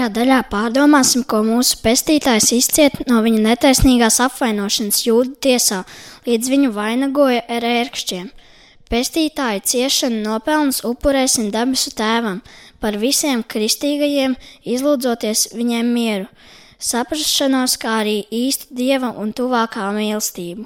Otrajā daļā pārdomāsim, ko mūsu pestītājs izciet no viņa netaisnīgās apvainošanas jūdu tiesā, līdz viņu vainagoja ar ērkšķiem. Pestītāja ciešanu nopelnus upurēsim debesu tēvam par visiem kristīgajiem, izlūdzoties viņiem mieru, saprašanos, kā arī īstu dieva un tuvākā mīlestību.